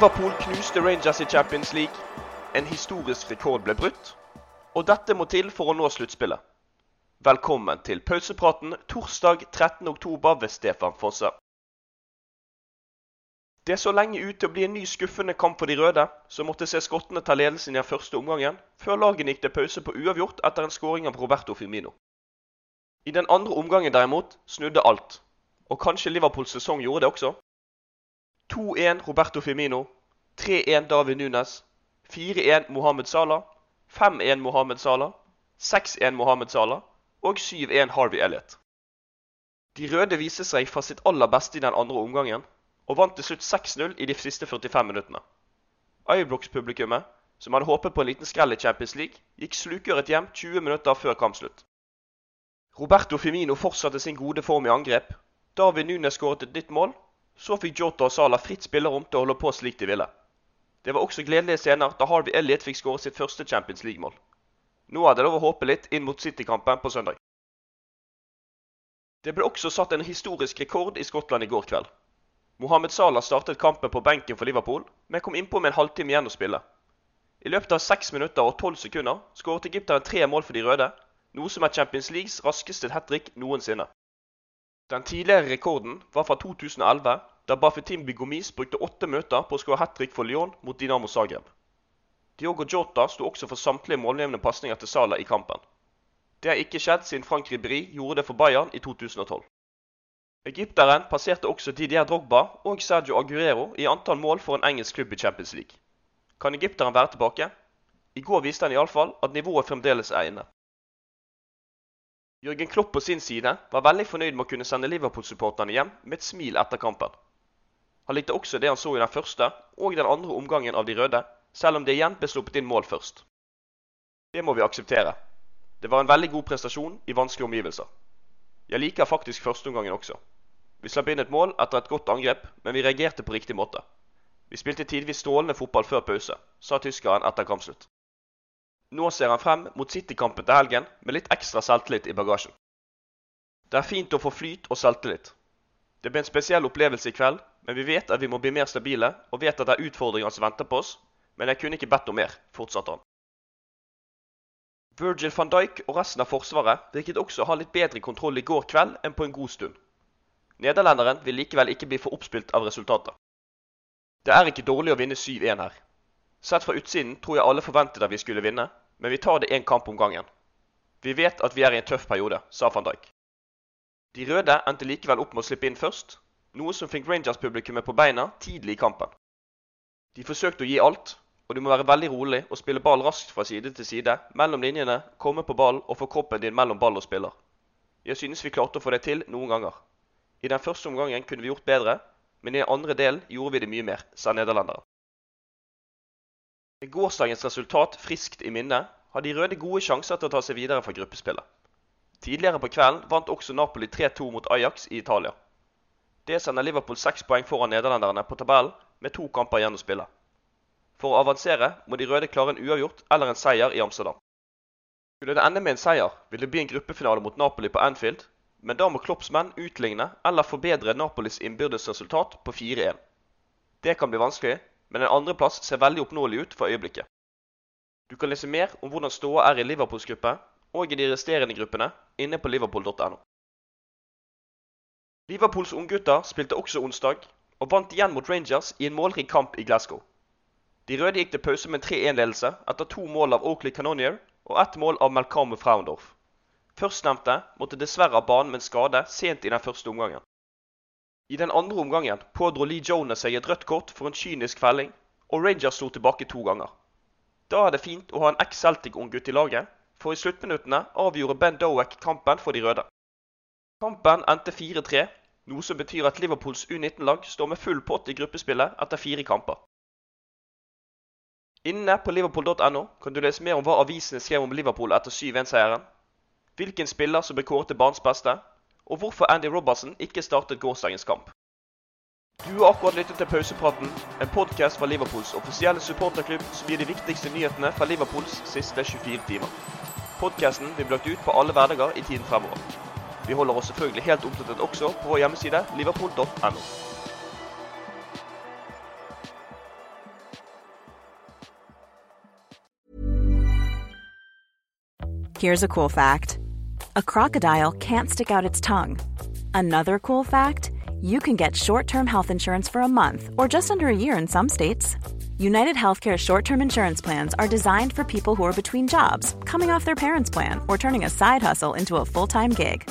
Liverpool knuste Rangers i Champions League. En historisk rekord ble brutt. Og dette må til for å nå sluttspillet. Velkommen til pausepraten torsdag 13.10 ved Stefan Fosse. Det så lenge ut til å bli en ny skuffende kamp for de røde, som måtte se skottene ta ledelsen i den første omgangen, før lagene gikk til pause på uavgjort etter en skåring av Roberto Firmino. I den andre omgangen derimot snudde alt, og kanskje Liverpools sesong gjorde det også. 2-1 Roberto Firmino, 3-1 David Nunes, 4-1 Mohammed Salah, 5-1 Mohammed Salah, 6-1 Mohammed Salah og 7-1 Harvey Elliot. De røde viste seg fra sitt aller beste i den andre omgangen, og vant til slutt 6-0 i de siste 45 minuttene. Ibrox-publikummet, som hadde håpet på en liten skrell i Champions League, gikk slukøret hjem 20 minutter før kampslutt. Roberto Firmino fortsatte sin gode form i angrep. David Nunes skåret et nytt mål. Så fikk Jota og Salah fritt spillerom til å holde på slik de ville. Det var også gledelige scener da Harvey Elliot fikk skåret sitt første Champions League-mål. Nå er det lov å håpe litt inn mot City-kampen på søndag. Det ble også satt en historisk rekord i Skottland i går kveld. Mohammed Salah startet kampen på benken for Liverpool, men kom innpå med en halvtime igjen å spille. I løpet av 6 minutter og 12 sekunder skåret egypteren tre mål for de røde, noe som er Champions Leagues raskeste hat trick noensinne. Den tidligere rekorden var fra 2011, da Bafetimbi Gomis brukte åtte møter på å skåre hat trick for Lyon mot Dinamo Zagreb. Diogo Jota sto også for samtlige målgivende pasninger til Salah i kampen. Det har ikke skjedd siden Frank Ribéry gjorde det for Bayern i 2012. Egypteren passerte også Didier Drogba og Sergio Aguero i antall mål for en engelsk klubb i Champions League. Kan egypteren være tilbake? I går viste han iallfall at nivået fremdeles er inne. Jørgen Klopp på sin side var veldig fornøyd med å kunne sende Liverpool-supporterne hjem med et smil etter kampen. Han likte også det han så i den første og den andre omgangen av de røde, selv om det igjen ble sluppet inn mål først. Det må vi akseptere. Det var en veldig god prestasjon i vanskelige omgivelser. Jeg liker faktisk førsteomgangen også. Vi slapp inn et mål etter et godt angrep, men vi reagerte på riktig måte. Vi spilte tidvis strålende fotball før pause, sa tyskeren etter kampslutt. Nå ser han frem mot City-kampen til helgen med litt ekstra selvtillit i bagasjen. Det er fint å få flyt og selvtillit. Det ble en spesiell opplevelse i kveld, men vi vet at vi må bli mer stabile, og vet at det er utfordringer som venter på oss, men jeg kunne ikke bedt om mer, fortsatte han. Virgil van Dijk og resten av forsvaret virket også å ha litt bedre kontroll i går kveld enn på en god stund. Nederlenderen vil likevel ikke bli for oppspilt av resultatet. Det er ikke dårlig å vinne 7-1 her. Sett fra utsiden tror jeg alle forventet at vi skulle vinne, men vi tar det én kamp om gangen. Vi vet at vi er i en tøff periode, sa van Dijk. De røde endte likevel opp med å slippe inn først, noe som fikk Rangers-publikummet på beina tidlig i kampen. De forsøkte å gi alt, og du må være veldig rolig og spille ball raskt fra side til side, mellom linjene, komme på ball og få kroppen din mellom ball og spiller. Jeg synes vi klarte å få det til noen ganger. I den første omgangen kunne vi gjort bedre, men i den andre delen gjorde vi det mye mer, sa nederlenderen. Med gårsdagens resultat friskt i minne har de røde gode sjanser til å ta seg videre fra gruppespillet. Tidligere på kvelden vant også Napoli 3-2 mot Ajax i Italia. Det sender Liverpool seks poeng foran nederlenderne på tabellen med to kamper igjen å spille. For å avansere må de røde klare en uavgjort eller en seier i Amsterdam. Skulle det ende med en seier, vil det bli en gruppefinale mot Napoli på Anfield, men da må Klopps menn utligne eller forbedre Napolis innbyrdes resultat på 4-1. Det kan bli vanskelig, men en andreplass ser veldig oppnåelig ut for øyeblikket. Du kan lese mer om hvordan ståa er i Liverpools gruppe og i de resterende gruppene inne på liverpool.no. Liverpools unggutter spilte også onsdag og vant igjen mot Rangers i en målrik kamp i Glasgow. De røde gikk til pause med 3-1-ledelse etter to mål av Oakley Canonier og ett mål av Malcolm Fraundorf. Førstnevnte måtte dessverre av banen med en skade sent i den første omgangen. I den andre omgangen pådro Lee Jones seg et rødt kort for en kynisk felling, og Rangers slo tilbake to ganger. Da er det fint å ha en eks-Celtic-unggutt i laget, for i sluttminuttene avgjorde Ben Dowack kampen for de røde. Kampen endte 4-3, noe som betyr at Liverpools U19-lag står med full pott i gruppespillet etter fire kamper. Inne på liverpool.no kan du lese mer om hva avisene skrev om Liverpool etter 7-1-seieren, hvilken spiller som ble kåret til banens beste, og hvorfor Andy Robertson ikke startet gårsdagens kamp. Du har akkurat lyttet til Pausepraten, en podkast fra Liverpools offisielle supporterklubb som gir de viktigste nyhetene fra Liverpools siste 24 timer. Podkasten blir bli lagt ut på alle hverdager i tiden fremover. Vi oss selvfølgelig helt oppdatert også på vår hjemmeside liverpool.no. Here's a cool fact a crocodile can't stick out its tongue. Another cool fact you can get short term health insurance for a month or just under a year in some states. United Healthcare short term insurance plans are designed for people who are between jobs, coming off their parents' plan, or turning a side hustle into a full time gig.